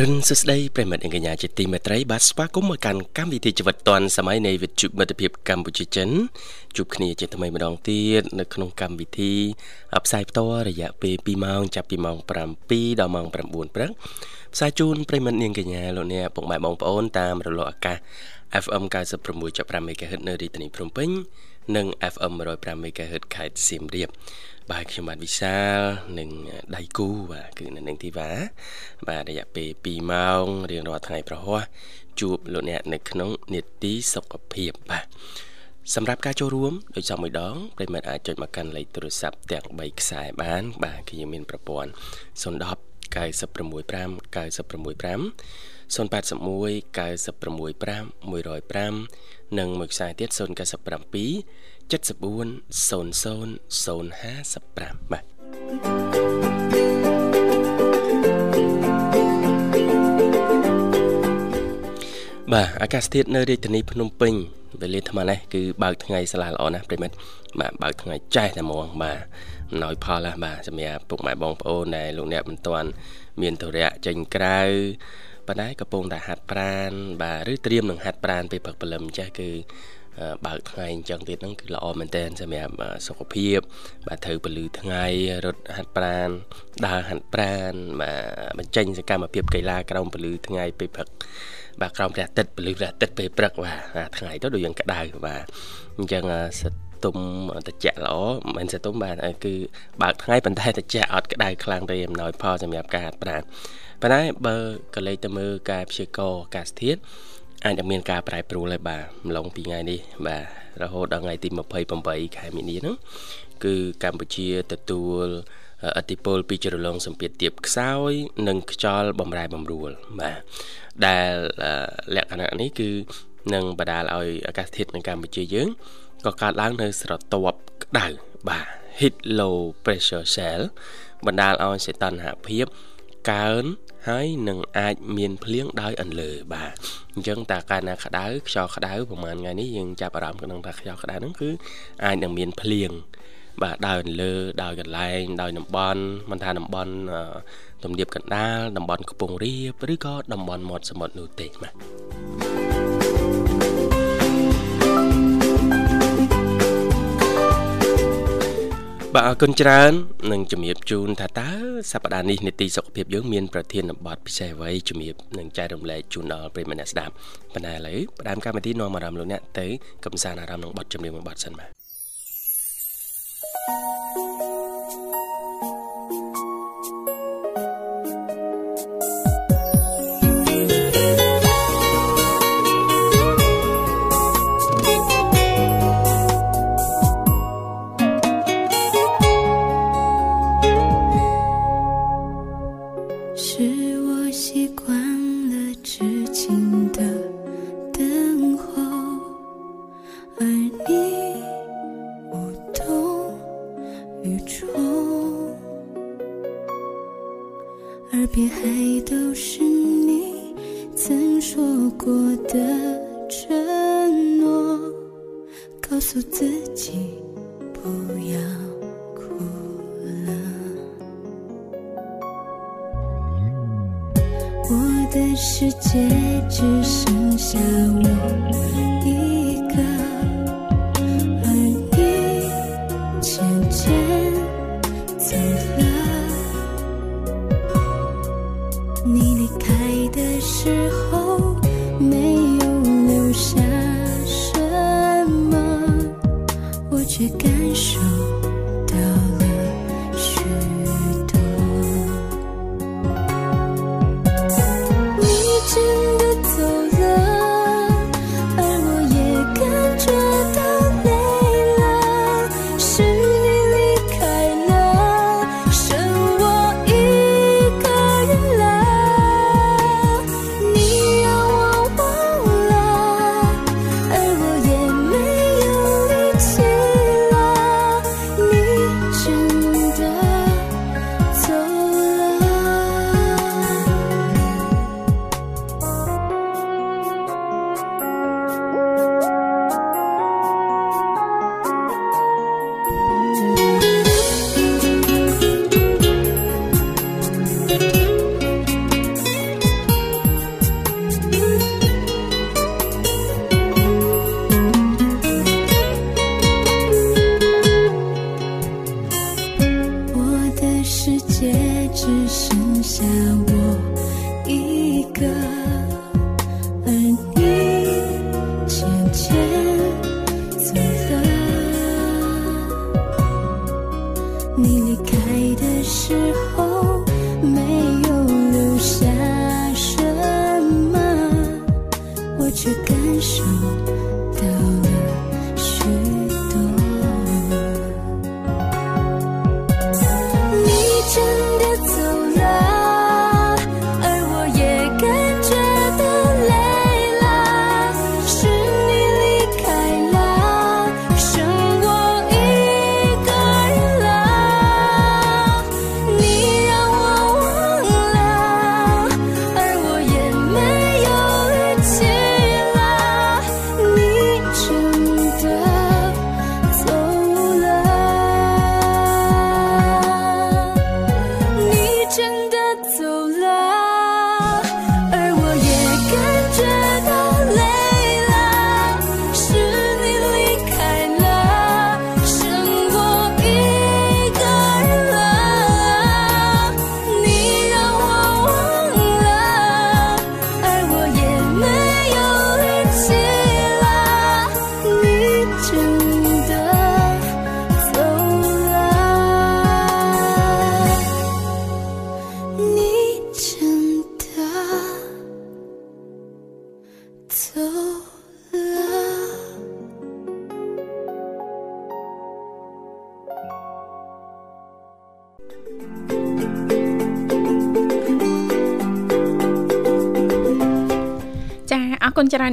រុនសួស្ដីប្រិមិត្តអង្គញ្ញាជាទីមេត្រីបាទស្វាគមន៍មកកាន់កម្មវិធីជីវិតឌွန်សម័យនៃវិទ្យុមិត្តភាពកម្ពុជាចិនជួបគ្នាជាថ្មីម្ដងទៀតនៅក្នុងកម្មវិធីផ្សាយផ្ទាល់រយៈពេល2ម៉ោងចាប់ពីម៉ោង7ដល់ម៉ោង9ព្រឹកផ្សាយជូនប្រិមិត្តនាងកញ្ញាលោកអ្នកពុកម៉ែបងប្អូនតាមរលកអាកាស FM 96.5 MHz នៅរាជធានីភ្នំពេញ និង FM 105 MHz ខេត្តសៀមរាបបាទខ្ញុំបាទវិសាលនិងដៃគូបាទគឺនៅនឹងធីវ៉ាបាទរយៈពេល2ម៉ោងរៀងរាល់ថ្ងៃប្រហោះជួបលោកអ្នកនៅក្នុងនេតិសុខភាពបាទសម្រាប់ការចូលរួមដូចសមមួយដងប្រិមិត្តអាចចុចមកកាន់លេខទូរស័ព្ទទាំង3ខ្សែបាន បាទគឺមានប្រព័ន្ធ010 965 965 081 965 105និងមួយខ្សែទៀត097 74 00 055បាទបាទអាកាសធាតុនៅរាជធានីភ្នំពេញវេលាថ្មនេះគឺបើកថ្ងៃស្លាល្អណាស់ប្រិមិត្តបាទបើកថ្ងៃចេះតែហ្មងបាទអំណោយផលណាបាទសម្រាប់ពុកម៉ែបងប្អូនដែលលោកអ្នកមិនទាន់មានធរៈចេញក្រៅ ប៉ុន្តែកំពុងតែហាត់ប្រានបាទឬត្រៀមនឹងហាត់ប្រានពេលព្រឹកព្រលឹមចាស់គឺបើកថ្ងៃអញ្ចឹងទៀតហ្នឹងគឺល្អមែនតើសម្រាប់សុខភាព បាទត្រូវពលឺថ្ងៃរត់ហាត់ប្រាណដើរហាត់ប្រាណបាទបញ្ចេញសកម្មភាពកីឡាក្រោមពលឺថ្ងៃពេលព្រឹកបាទក្រោមព្រះអាទិត្យពលឺព្រះអាទិត្យពេលព្រឹកបាទថ្ងៃទៅដូចយ៉ាងក្តៅបាទអញ្ចឹងសិតទុំតិចល្អមិនមែនសទុំបាទគឺបើកថ្ងៃប៉ុន្តែតិចអត់ក្តៅខ្លាំងទេអំណោយផលសម្រាប់ការហាត់ប្រាណ ប៉ុន្តែបើកលេចទៅមើលការព្យាករណ៍អាកាសធាតុអាចនឹងមានការប្រែប្រួលហើយបាទម្លងពីថ្ងៃនេះបាទរហូតដល់ថ្ងៃទី28ខែមីនាហ្នឹងគឺកម្ពុជាទទួលអតិពលពីជ្រលងសម្ពាធទាបខ្សោយ និងខ្យល់បំរែបំរួលបាទដែលលក្ខណៈនេះគឺនឹងបដាលឲ្យអាកាសធាតុនៅកម្ពុជាយើងក៏កើតឡើងនៅស្រទាប់ក្តៅបាទ heat low pressure cell បណ្ដាលឲ្យសីតុណ្ហភាព កើនហើយនឹងអាចមានភ្លៀងដោយអន្លើបាទអញ្ចឹងតើកាលណាក្តៅខ្យល់ក្តៅប្រហែលថ្ងៃនេះយើងចាប់អារម្មណ៍ក្នុងថាខ្យល់ក្តៅហ្នឹងគឺអាចនឹងមានភ្លៀងបាទដោយអន្លើដោយកន្លែងដោយតំបន់មិនថាតំបន់ទំនាបកណ្ដាលតំបន់កំពង់រាបឬក៏តំបន់មាត់សមុទ្រនោះទេបាទ បាទអរគុណច្រើននឹងជំរាបជូនថាតើសប្តាហ៍នេះនីតិសុខភាពយើងមានប្រធានបទពិសេសអ្វីជំរាបនឹងចែករំលែកជូនដល់ប្រិយមិត្តអ្នកស្ដាប់ប៉ុន្តែឥឡូវផ្ដើមកម្មវិធីនាំអារម្មណ៍លោកអ្នកទៅកំសាន្តអារម្មណ៍នឹងបទចម្រៀងមួយបទសិនបាទ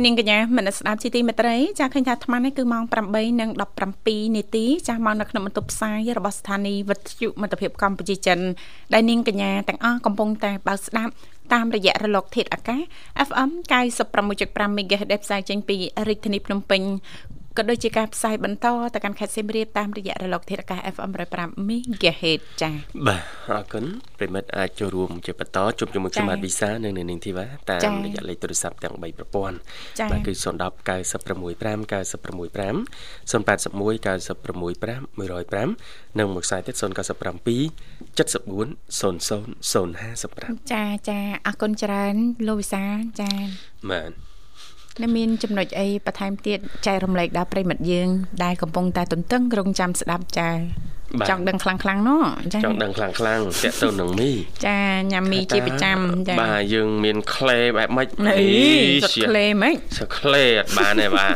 ននាងកញ្ញាមនស្ដាប់ជីទីមេត្រីចាឃើញថាអាត្មានេះគឺម៉ោង8:17នាទីចាស់មកនៅក្នុងបន្ទប់ផ្សាយរបស់ស្ថានីយ៍វិទ្យុមិត្តភាពកម្ពុជាចិនដែលនាងកញ្ញាទាំងអស់កំពុងតែបើកស្ដាប់តាមរយៈរលកធាតុអាកាស FM 96.5 MHz ដែលផ្សាយចេញពីរាជធានីភ្នំពេញ ក៏ដូចជាការផ្សាយបន្តទៅកាន់ខេត្តសៀមរាបតាមរយៈរលកធាតុអាកាស FM 105 MHz ចា៎បាទអរគុណប្រិមិត្តអាចចូលរួមជាបន្តជួបជាមួយខ្ញុំបាទវិសានៅនៅនាងធីវ៉ាតាមរយៈលេខទូរស័ព្ទទាំង3ប្រព័ន្ធបាទគឺ010 965 965 081 965 105និងមួយខ្សែទៀត097 74 00 055ចាចាអរគុណច្រើនលោកវិសាចាបាទនៅ មានចំណុចអីបន្ថែមទៀតចែករំលែកដល់ប្រិមិត្តយើងដែលកំពុងតែទន្ទឹងរង់ចាំស្ដាប់ចាចង់ដឹងខ្លាំងខ្លាំងនោះចាចង់ដឹងខ្លាំងខ្លាំងតាក់ទងនឹងមីចាញ៉ាំមីជាប្រចាំចាបាទយើងមានក្លេបែបម៉េចអីក្លេម៉េចក្លេអត់បានទេបាទ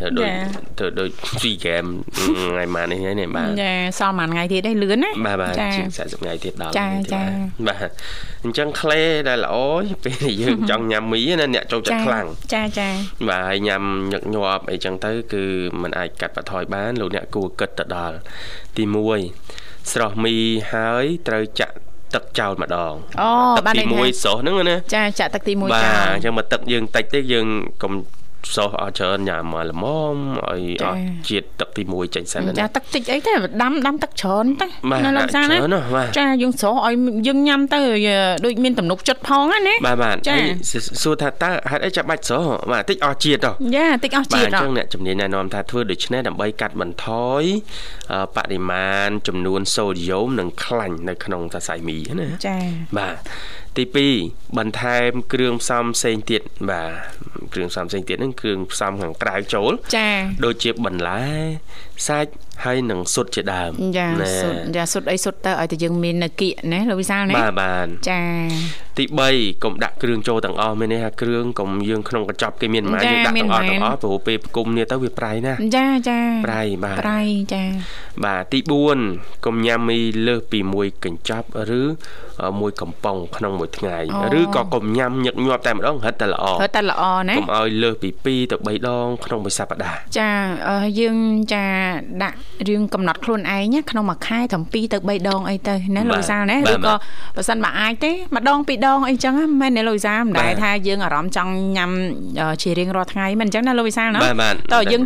ធ្វើដូចធ្វើដូច free game ថ្ងៃម៉ាននេះនេះបាទចាសល់មួយថ្ងៃទៀតឯងលឿនណាបាទបាទជាង40ថ្ងៃទៀតដល់ចាចាបាទអញ្ចឹងក្លេដែលល្អពេលយើងចង់ញ៉ាំមីណាអ្នកចូលចិត្តខ្លាំងចាចាបាទហើយញ៉ាំញឹកញាប់អីចឹងទៅគឺมันអាចកាត់បន្ថយបានលោកអ្នកគួរគិតទៅដល់ទី1ស្រស់មីហើយត្រូវចាក់ទឹកចោលម្ដងអូបាទទី1ស្រស់ហ្នឹងណាចាចាក់ទឹកទី1ចោលបាទអញ្ចឹងមកទឹកយើងតិចទេយើងកុំ សោះអត់ច្រើនញ៉ាំមកល្មមឲ្យអត់ជាតិទឹកទី1ចេញសិនចាទឹកតិចអីទេដាំដាំទឹកច្រើនតែនៅលើផ្សារណាចាយើងស្រស់ឲ្យយើងញ៉ាំទៅដូចមានទំនុកចិត្តផងណាបាទបាទចាសួរថាតើហេតុអីចាំបាច់ស្រស់បាទតិចអស់ជាតិហ៎យ៉ាតិចអស់ជាតិបាទអញ្ចឹងអ្នកជំនាញណែនាំថាធ្វើដូច្នេះដើម្បីកាត់បន្ថយបរិមាណចំនួនសូដ្យូមនិងខ្លាញ់នៅក្នុងសរសៃមីណាចាបាទទី2បន្ថែមគ្រឿងផ្សំផ្សេងទៀតបាទគ្រឿងផ្សំផ្សេងទៀតហ្នឹងគ្រឿងផ្សំខាងក្រៅចូល ចាដូចជាបន្លែសាច់ ហើយនឹងសុទ្ធជាដើមចាសុទ្ធចាសុទ្ធអីសុទ្ធទៅឲ្យតែយើងមាននៅគៀកណាលោកវិសាលណាបាទបាទចាទី3កុំដាក់គ្រឿងចូលទាំងអស់មានន័យថាគ្រឿងកុំយើងក្នុងកញ្ចប់គេមានម៉ាយើងដាក់ទាំងអស់ទាំងអស់ព្រោះពេលប្រគំនេះទៅវាប្រៃណាចាចាប្រៃបាទប្រៃចាបាទទី4កុំញ៉ាំមីលើសពី1កញ្ចប់ឬមួយកំប៉ុងក្នុងមួយថ្ងៃឬក៏កុំញ៉ាំញឹកញាប់តែម្ដងរឹតតែល្អរឹតតែល្អណាកុំឲ្យលើសពី2ទៅ3ដងក្នុងមួយសប្តាហ៍ចាយើងចាដាក់រឿងកំណត់ខ្លួនឯងក្នុងមួយខែត្រឹម2ទៅ3ដងអីទៅណាលោកវិសាលណាឬក៏បើសិនបើអាចទេម្ដងពីរដងអីចឹងមែនទេលោកវិសាលមិនដែលថាយើងអារម្មណ៍ចង់ញ៉ាំជារៀងរាល់ថ្ងៃមិនអញ្ចឹងណាលោកវិសាលណាតើយើង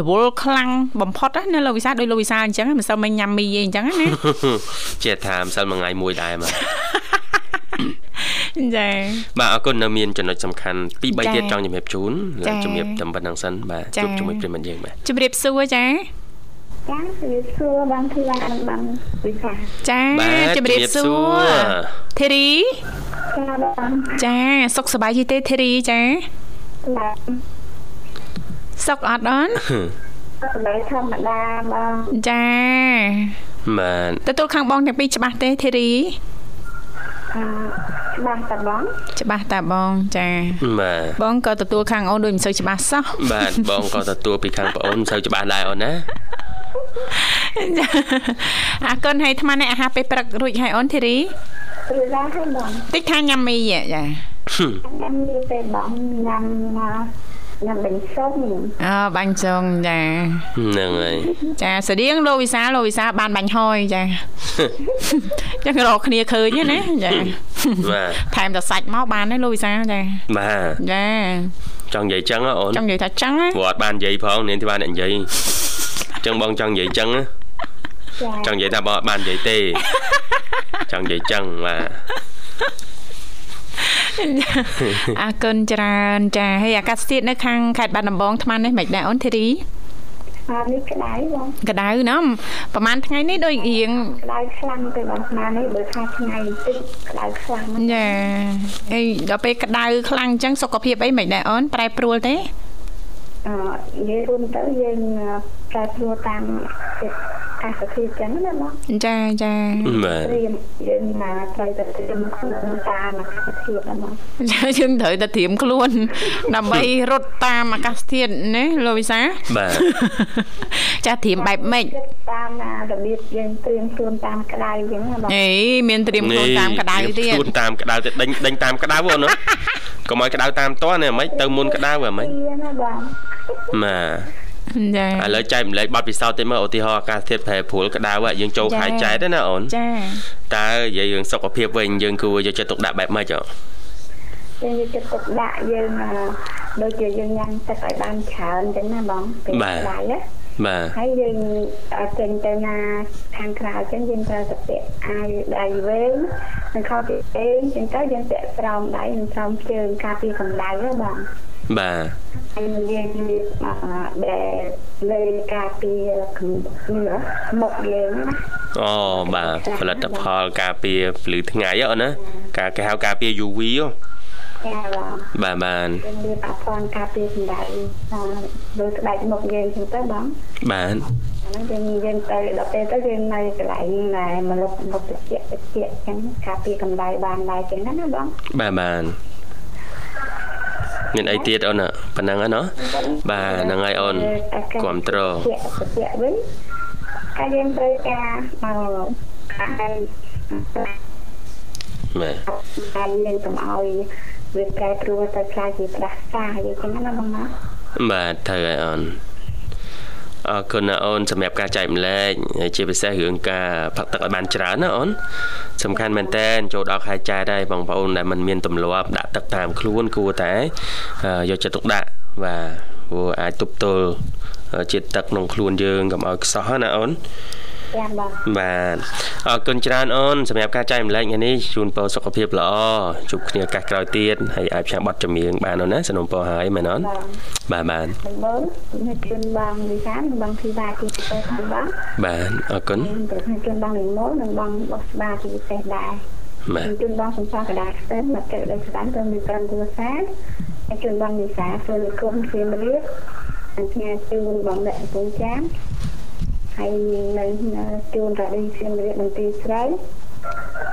រវល់ខ្លាំងបំផុតណាលោកវិសាលដោយលោកវិសាលអញ្ចឹងមិនសូវមិនញ៉ាំមីអីអញ្ចឹងណាជាថាមិនសិលមួយថ្ងៃមួយដែរមកចាបាទអរគុណនៅមានចំណុចសំខាន់ពីរ3ទៀតចង់ជំរាបជូនជំរាបតែប៉ុណ្្នឹងសិនបាទជួបជាមួយប្រិមត្តយើងបាទជំរាបសួរចា ចាជំរាបសួរបានធីវ៉ានិងបានវិសាចាជំរាបសួរធីរីចាបានចាសុខសប្បាយទេធីរីចាបាទសុខអត់អូនសុខសប្បាយធម្មតាបងចាបាទទទួលខាងបងទាំងពីរច្បាស់ទេធីរីច្បាស់តាបងច្បាស់តាបងចាបាទបងក៏ទទួលខាងអូនដូចមិនសូវច្បាស់សោះបាទបងក៏ទទួលពីខាងប្អូនមិនសូវច្បាស់ដែរអូនណា អាកូនឲ្យថ្មនេះអាហារពេលព្រឹករួចហើយអូនធីរីរួចហើយបងតិចថាញ៉ាំមីចាញ៉ាំមីពេលបងញ៉ាំញ៉ាំបាញ់សុងអូបាញ់សុងចាហ្នឹងហើយចាស្តៀងលោកវិសាលោកវិសាបានបាញ់ហយចាចឹងរកគ្នាឃើញណាចាបាទថែមតែសាច់មកបានទេលោកវិសាចាបាទចាចង់និយាយចឹងអូនចង់និយាយថាចឹងព្រោះអត់បាននិយាយផងនាងទីបានអ្នកនិយាយ ចឹងបងចង់និយាយចឹងចង់និយាយថាបងអត់បាននិយាយទេចង់និយាយចឹងបាទអរគុណច្រើនចាហើយអាកាសធាតុនៅខាងខេត្តបាត់ដំបងថ្មនេះមិនដែរអូនធីរីអត់នេះក្តៅបងក្តៅណាស់ប្រហែលថ្ងៃនេះដូចរៀងក្តៅខ្លាំងទៅបងស្មាននេះបើថាថ្ងៃតិចក្តៅខ្លាំងចាហើយដល់ពេលក្តៅខ្លាំងអញ្ចឹងសុខភាពអីមិនដែរអូនប្រែប្រួលទេអឺនិយាយរួមទៅយើង ប្រែប្រួលតាមកាសធាតុចឹងណាបងចាចាបាទត្រៀមយើងណាត្រូវតែត្រៀមខ្លួនតាមអាកាសធាតុណាបងចាយើងត្រូវតែត្រៀមខ្លួន ដើម្បីរត់តាមអាកាសធាតុណាលោកវិសាបាទចាត្រៀមបែបម៉េចគិតតាមណារបៀបយើងត្រៀមខ្លួនតាមក្តៅចឹងណាបងអេមានត្រៀមខ្លួនតាមក្តៅទៀតខ្លួនតាមក្តៅទៅដេញដេញតាមក្តៅអូនណាកុំឲ្យក្តៅតាមតនេះហ្មងទៅមុនក្តៅហ្មងវាណាបងបាទ ចាឥឡូវចែកម្លែកប័ណ្ណពិសោធន៍តិចមើលឧទាហរណ៍អាកាសធាតុប្រែប្រួលក្តៅហ่ะយើងចូលខែចែកទេណាអូនចាតើនិយាយរឿងសុខភាពវិញយើងគួរយកចិត្តទុកដាក់បែបម៉េចអូយើងយកចិត្តទុកដាក់យើងអឺដូចជាយើងញ៉ាំទឹកឲ្យបានច្រើនចឹងណាបងពេលក្តៅណាបាទហើយយើងអត់ចេញទៅណាខាងក្រៅចឹងយើងត្រូវតែពាក់អាវដៃវែងនិងខោពីអេងចឹងទៅយើងពាក់ស្រោមដៃនិងស្រោមជើងការពារកម្ដៅណាបង បាទហើយយើងអឺដែលលើការពារគ្នាមុខយើងណាអូបាទផលិតផលការពារភ្លឺថ្ងៃអូនណាការគេហៅការពារ UV ហ៎ចាបងបាទបាទយើងមានអភ័ណ្ឌការពារកម្ដៅអឺលើស្បែកមុខយើងចឹងទៅបងបាទអាហ្នឹងយើងយើងទៅដល់ពេលទៅយើងនៅកន្លែងដែលមលុបមុខត្រជាក់ត្រជាក់ចឹងការពារកម្ដៅបានដែរចឹងណាណាបងបាទបាទ មានអីទៀតអូនណាប៉ុណ្ណឹងហ្នឹងណាបាទហ្នឹងហើយអូនគ្រប់ត្រជាក់ត្រជាក់វិញហើយយើងត្រូវការមកអាហារបាទហើយយើងកុំឲ្យវាកែព្រោះទៅខ្លាចជាផ្ដាសាយចឹងណាបងណាបាទត្រូវហើយអូន អរគុណណាអូនសម្រាប់ការចែកម្លែកហើយជាពិសេសរឿងការផឹកទឹកឲ្យបានច្រើនណាអូនសំខាន់មែនតើចូលដល់ខែចែកហើយបងប្អូនដែលមិនមានទម្លាប់ដាក់ទឹកតាមខ្លួនគួរតែអឺយកចិត្តទុកដាក់បាទព្រោះអាចទប់ទល់ជាតិទឹកក្នុងខ្លួនយើងកុំឲ្យខ្សោះណាអូន ចាបងបាទអរគុណច្រើនអូនសម្រាប់ការចែកម្លែកថ្ងៃនេះជូនពរសុខភាពល្អជួបគ្នាឱកាសក្រោយទៀតហើយអាចផ្សាយបទចម្រៀងបានអូនណាសនុំពរហើយមែនអូនបងបាទបាទដំបូងខ្ញុំជូនបងវិសាលនិងបងធីតាជាពិសេសផងបងបាទអរគុណខ្ញុំប្រធានជូនបងនិមលនិងបងបុស្បាជាពិសេសដែរបាទខ្ញុំជូនបងសំសាកដាខ្ទិនមកកិច្ចដោយស្ដានទៅមានក្រុមគ្រួសារហើយជូនបងវិសាធ្វើលគុំសៀមរាបហើយផ្ញើជូនបងដាក់កំពង់ចាម ហើយនៅជូនរ៉ាឌីសៀមរាបមន្ទីរស្រី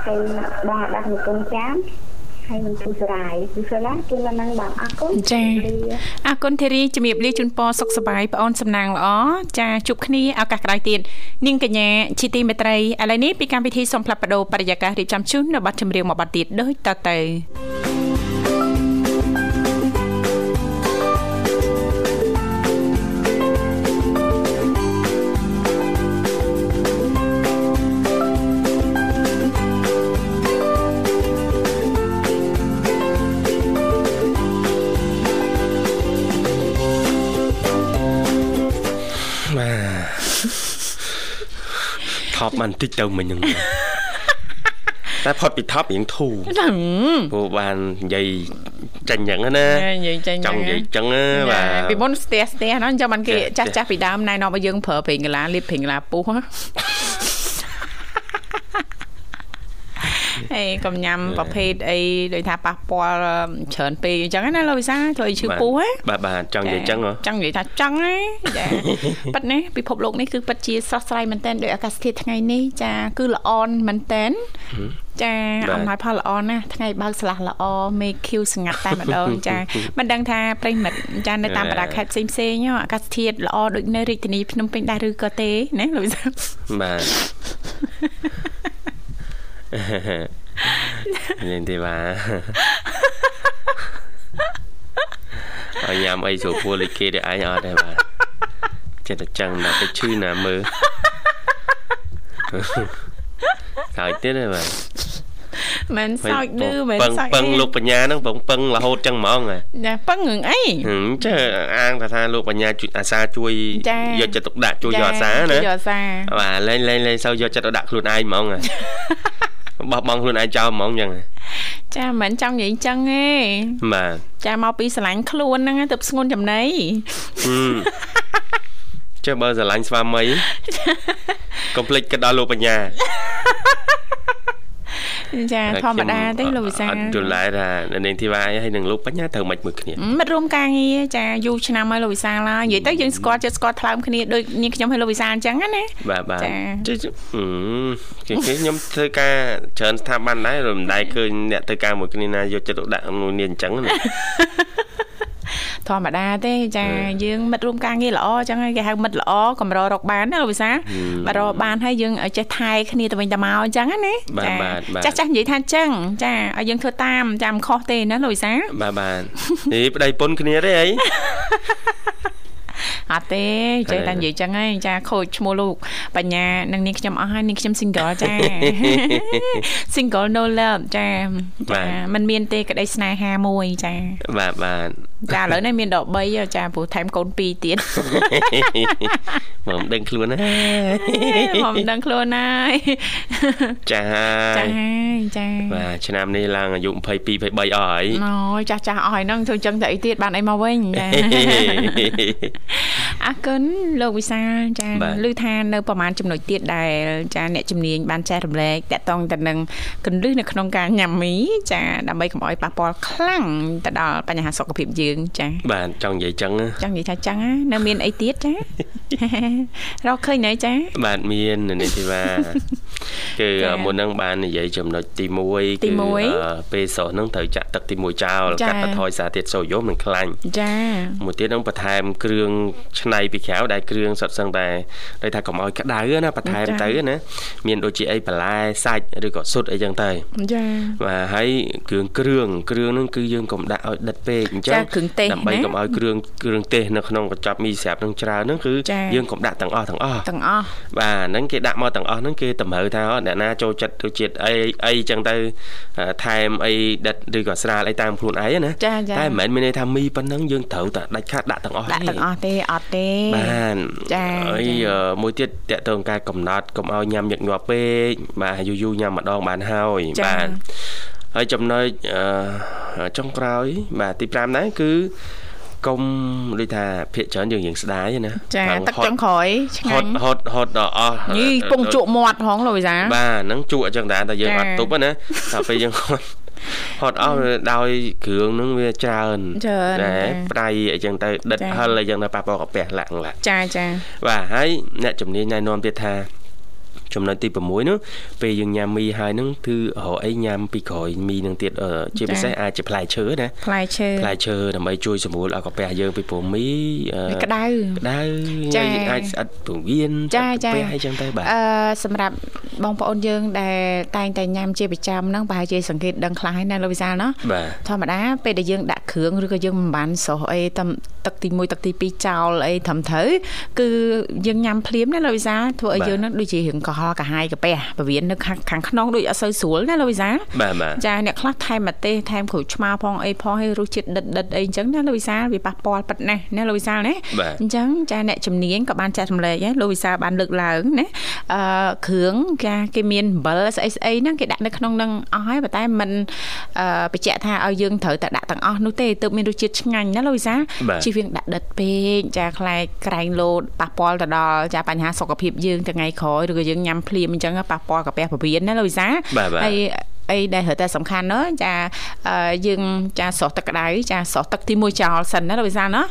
ហើយបងដាក់កំពង់ចាមហើយមន្ទីរសរាយវិសាលាជូនដល់នឹងបងអរគុណចាអរគុណធីរីជំរាបលាជូនពរសុខសប្បាយប្អូនសំណាងល្អចាជួបគ្នាឱកាសក្រោយទៀតនាងកញ្ញាជីទីមេត្រីឥឡូវនេះពីកម្មវិធីសូមផ្លាប់បដោបរិយាកាសរៀបចំជូននៅប័ណ្ណចម្រៀងមួយប័ណ្ណទៀតដូចតទៅ បាទថប់បានបន្តិចទៅមិញហ្នឹងតែផុតពីថប់រៀងធូរហ្នឹងព្រោះបាននិយាយចាញ់យ៉ាងហ្នឹងណានិយាយចាញ់ចង់និយាយចឹងណាបាទពីមុនស្ទះស្ទះហ្នឹងចាំបានគេចាចាស់ចាស់ពីដើមណែនាំឲ្យយើងប្រើប្រេងកាឡាលាបប្រេងកាឡាពុះ ហ៎អេកុំញ៉ាំប្រភេទអីដូចថាប៉ះពាល់ច្រើនពេកអញ្ចឹងណាលោកវិសាធ្វើឲ្យឈឺពុះហ៎បាទបាទចង់និយាយចឹងហ៎ចង់និយាយថាចង់ណាចាប៉ិតណាពិភពលោកនេះគឺប៉ិតជាស្រស់ស្រាយមែនតើដោយអាកាសធាតុថ្ងៃនេះចាគឺល្អមែនតើចាអំណោយផលល្អណាស់ថ្ងៃបើកស្លាស់ល្អមេឃខៀវស្ងាត់តែម្ដងចាមិនដឹងថាប្រិមិត្តចានៅតាមបណ្ដាខេត្តផ្សេងផ្សេងៗអាកាសធាតុល្អដូចនៅរាជធានីភ្នំពេញដែរឬក៏ទេណាលោកវិសាបាទ នេះទេបាទឲ្យញ៉ាំអីស្រួលពួរដូចគេទេឯងអត់ទេបាទចិត្តតែចឹងដល់ទៅឈឺណាមើលសើចទៀតទេបាទមិនសើចឌឺមិនពឹងសើចពឹងលោកបញ្ញាហ្នឹងពឹងពឹងរហូតចឹងហ្មងហ៎ចាពឹងរឿងអីហឹមចេះអាងថាថាលោកបញ្ញាជួយអាសាជួយចាយកចិត្តទុកដាក់ជួយយកអាសាណាជួយយកអាសាបាទលេងលេងលេងសូវយកចិត្តទុកដាក់ខ្លួនឯងហ្មងហ៎ បោះបង់ខ្លួនឯងចោលហ្មងចឹងហ៎ចាមិនមែនចង់និយាយអញ្ចឹងទេបាទចាមកពីស្រឡាញ់ខ្លួនហ្នឹងទៅស្ងួនចំណៃហឹមចេះបើស្រឡាញ់ស្វាមីកុំភ្លេចគិតដល់លោកបញ្ញា ចាធម្មតាទេលោកវិសាអត់យល់ដែរថានាងធីវ៉ាហើយនឹងលោកបញ្ញាត្រូវមិនមួយគ្នាមិត្តរួមការងារចាយូរឆ្នាំហើយលោកវិសាឡានិយាយទៅយើងស្គាល់ចិត្តស្គាល់ថ្លើមគ្នាដូចនាងខ្ញុំហើយលោកវិសាអញ្ចឹងណាបាទបាទចាគេខ្ញុំធ្វើការច្រើនស្ថាប័នដែរមិនដែរឃើញអ្នកធ្វើការមួយគ្នាណាយកចិត្តទុកដាក់មួយនេះអញ្ចឹងណា ធម្មតាទេចាយើងមិត្តរួមការងារល្អអញ្ចឹងគេហៅមិត្តល្អកម្ររកបានណាលោកវិសាបាទរកបានហើយយើងចេះថែគ្នាទៅវិញទៅមកអញ្ចឹងណាចាចាស់ចាស់និយាយថាអញ្ចឹងចាឲ្យយើងធ្វើតាមចាំខុសទេណាលោកវិសាបាទបាទនេះប្តីពុនគ្នាទេអី អត់ទេចេះតែនិយាយចឹងហើយចាខូចឈ្មោះលោកបញ្ញានឹងនាងខ្ញុំអស់ហើយនាងខ្ញុំ single ចា single no love ចាចាมันមានទេក្តីស្នេហាមួយចាបាទបាទចាឥឡូវនេះមានដក3ចាព្រោះថែមកូន2ទៀតមកមិនដឹងខ្លួនណាមកមិនដឹងខ្លួនហើយចាចាចាបាទឆ្នាំនេះឡើងអាយុ22 23អស់ហើយអូចាស់ចាស់អស់ហើយហ្នឹងធ្វើចឹងទៅអីទៀតបានអីមកវិញចាអរគុណលោកវិសាលចាឮថានៅប្រហែលចំណុចទៀតដែលចាអ្នកជំនាញបានចែករំលែកតកតងទៅនឹងកន្លឹះនៅក្នុងការញ៉ាំមីចាដើម្បីកុំឲ្យប៉ះពាល់ខ្លាំងទៅដល់បញ្ហាសុខភាពយើងចាបាទចង់និយាយចឹងចង់និយាយថាចឹងនៅមានអីទៀតចារកឃើញនៅចាបាទមាននេះទីว่าគឺមុនហ្នឹងបាននិយាយចំណុចទី1គឺពេលស្រស់ហ្នឹងត្រូវចាក់ទឹកទី1ចោលកាត់បន្ថយសារធាតុសូដ្យូមនិងខ្លាញ់ចាមួយទៀតហ្នឹងបន្ថែមគ្រឿងឆ្នៃពីក្រៅដែលគ្រឿងសុទ្ធសឹងតែដូចថាកុំឲ្យក្តៅណាបន្ថែមទៅណាមានដូចជាអីបន្លែសាច់ឬក៏ស៊ុតអីចឹងទៅចាបាទហើយគ្រឿងគ្រឿងគ្រឿងហ្នឹងគឺយើងកុំដាក់ឲ្យដិតពេកអញ្ចឹងដើម្បីកុំឲ្យគ្រឿងគ្រឿងទេសនៅក្នុងកញ្ចប់មីស្រាប់នឹងច្រើនហ្នឹងគឺយើងកុំដាក់ទាំងអស់ទាំងអស់ទាំងអស់បាទហ្នឹងគេដាក់មកទាំងអស់ហ្នឹងគេតម្រូវថាអ្នកណាចូលចិត្តរសជាតិអីអីចឹងទៅថែមអីដិតឬក៏ស្រាលអីតាមខ្លួនឯងណាតែមិនមែនមានន័យថាមីប៉ុណ្ណឹងយើងត្រូវតែដាច់ខាតដាក់ទាំងអស់ទេដាក់ទាំងអស់ទេអត់ទេបានចាហើយមួយទៀតតកតងការកំណត់កុំឲ្យញ៉ាំញឹកញាប់ពេកបាទយូរយូរញ៉ាំម្ដងបានហើយបាទហើយចំណុចចុងក្រោយ បាទទី5ដែរគឺកុំដូចថាភាកច្រើនយើងយើងស្ដាយណាចាទឹកចុងក្រោយឆ្ងាញ់ហត់ហត់ដល់អស់យីពងជក់មាត់ផងលោកវិសាបាទហ្នឹងជក់អញ្ចឹងដែរតែយើងអត់ទប់ណាតែពេលយើងហត់ ហត់អស់ដោយគ្រឿងហ្នឹងវាច្រើនតែប្រៃអីចឹងទៅដិតហិលអីចឹងទៅប៉ះពាល់កាពះលាក់ឡាក់ចាចាបាទហើយអ្នកជំនាញណែនាំទៀតថា ចំណុចទី6នោះពេលយើងញ៉ាំមីហើយនឹងគឺរកអីញ៉ាំពីក្រោយមីនឹងទៀតជាពិសេសអាចជាផ្លែឈើណាផ្លែឈើផ្លែឈើដើម្បីជួយសម្រួលឲ្យកាពះយើងពីព្រោះមីក្តៅក្តៅអាចស្អិតពងៀនចាចាអីចឹងទៅបាទអឺសម្រាប់បងប្អូនយើងដែលតែងតែញ៉ាំជាប្រចាំហ្នឹងប្រហែលជាសង្កេតដឹងខ្លះហើយណាលោកវិសាលណាធម្មតាពេលដែលយើងដាក់គ្រឿងឬក៏យើងមិនបានស្រស់អីតាមទឹកទី1ទឹកទី2ចោលអីត្រឹមត្រូវគឺយើងញ៉ាំភ្លាមណាលោកវិសាលធ្វើឲ្យយើងនឹងដូចជារៀងកុហលកាហាយកាពះពវៀននៅខាងក្នុងដូចអត់សូវស្រួលណាលោកវិសាបាទបាទចាអ្នកខ្លះថែមម្ទេសថែមក្រូចឆ្មាផងអីផងឲ្យរសជាតិដិតដិតអីអញ្ចឹងណាលោកវិសាវាប៉ះពាល់ប៉ិតណាស់ណាលោកវិសាណាអញ្ចឹងចាអ្នកជំនាញក៏បានចាត់រំលែកដែរលោកវិសាបានលើកឡើងណាអឺគ្រឿងចាគេមានអំបិលស្អីស្អីហ្នឹងគេដាក់នៅក្នុងនឹងអស់ហើយប៉ុន្តែมันអឺបញ្ជាក់ថាឲ្យយើងត្រូវតែដាក់ទាំងអស់នោះទេទើបមានរសជាតិឆ្ងាញ់ណាលោកវិសាជិះវាងដាក់ដិតពេកចាខ្លែកក្រែងលោតប៉ះពាល់ទៅដល់ចាបញ្ហាសុខភាពយើងថ្ងៃក្រោយឬក៏យើងញ៉ាំភ្លាមអញ្ចឹងប៉ះពាល់កាពះពវៀនណាលោកវិសាហើយ អីដែលត្រូវតែសំខាន់ណាចាយើងចាស្រស់ទឹកក្តៅចាស្រស់ទឹកទី1ចោលសិនណាលោកវិសាលណា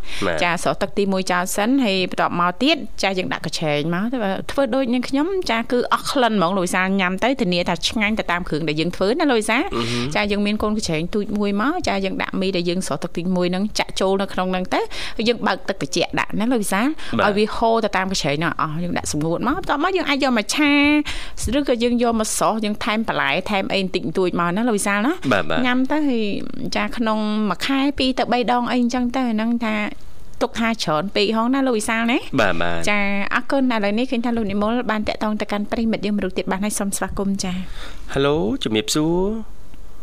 ចាស្រស់ទឹកទី1ចោលសិនហើយបន្ទាប់មកទៀតចាយើងដាក់កញ្ឆេងមកធ្វើដូចនឹងខ្ញុំចាគឺអស់ក្លិនហ្មងលោកវិសាលញ៉ាំទៅធានាថាឆ្ងាញ់ទៅតាមគ្រឿងដែលយើងធ្វើណាលោកវិសាលចាយើងមានកូនកញ្ឆេងទូចមួយមកចាយើងដាក់មីដែលយើងស្រស់ទឹកទី1ហ្នឹងចាក់ចូលនៅក្នុងហ្នឹងទៅយើងបើកទឹកត្រជាក់ដាក់ណាលោកវិសាលឲ្យវាហូរទៅតាមកញ្ឆេងហ្នឹងអស់យើងដាក់សម្ងួតមកបន្ទាប់មកយើងអាចយកមកឆាឬក៏យើងយកមកស្រស់យើងថែមបន្លែថែមអីបន្តិចបន្តួចមកណាលោកវិសាលណាញ៉ាំទៅហើយចាក្នុងមួយខែ2ទៅ3ដងអីអញ្ចឹងទៅហ្នឹងថាទុកថាច្រើនពេកហងណាលោកវិសាលណាបាទបាទចាអរគុណឥឡូវនេះឃើញថាលោកនិមលបានតាក់ទងទៅកាន់ប្រិមិត្តយើងមរុខទៀតបានហើយសូមស្វាគមន៍ចាហៅឡូជំរាបសួរ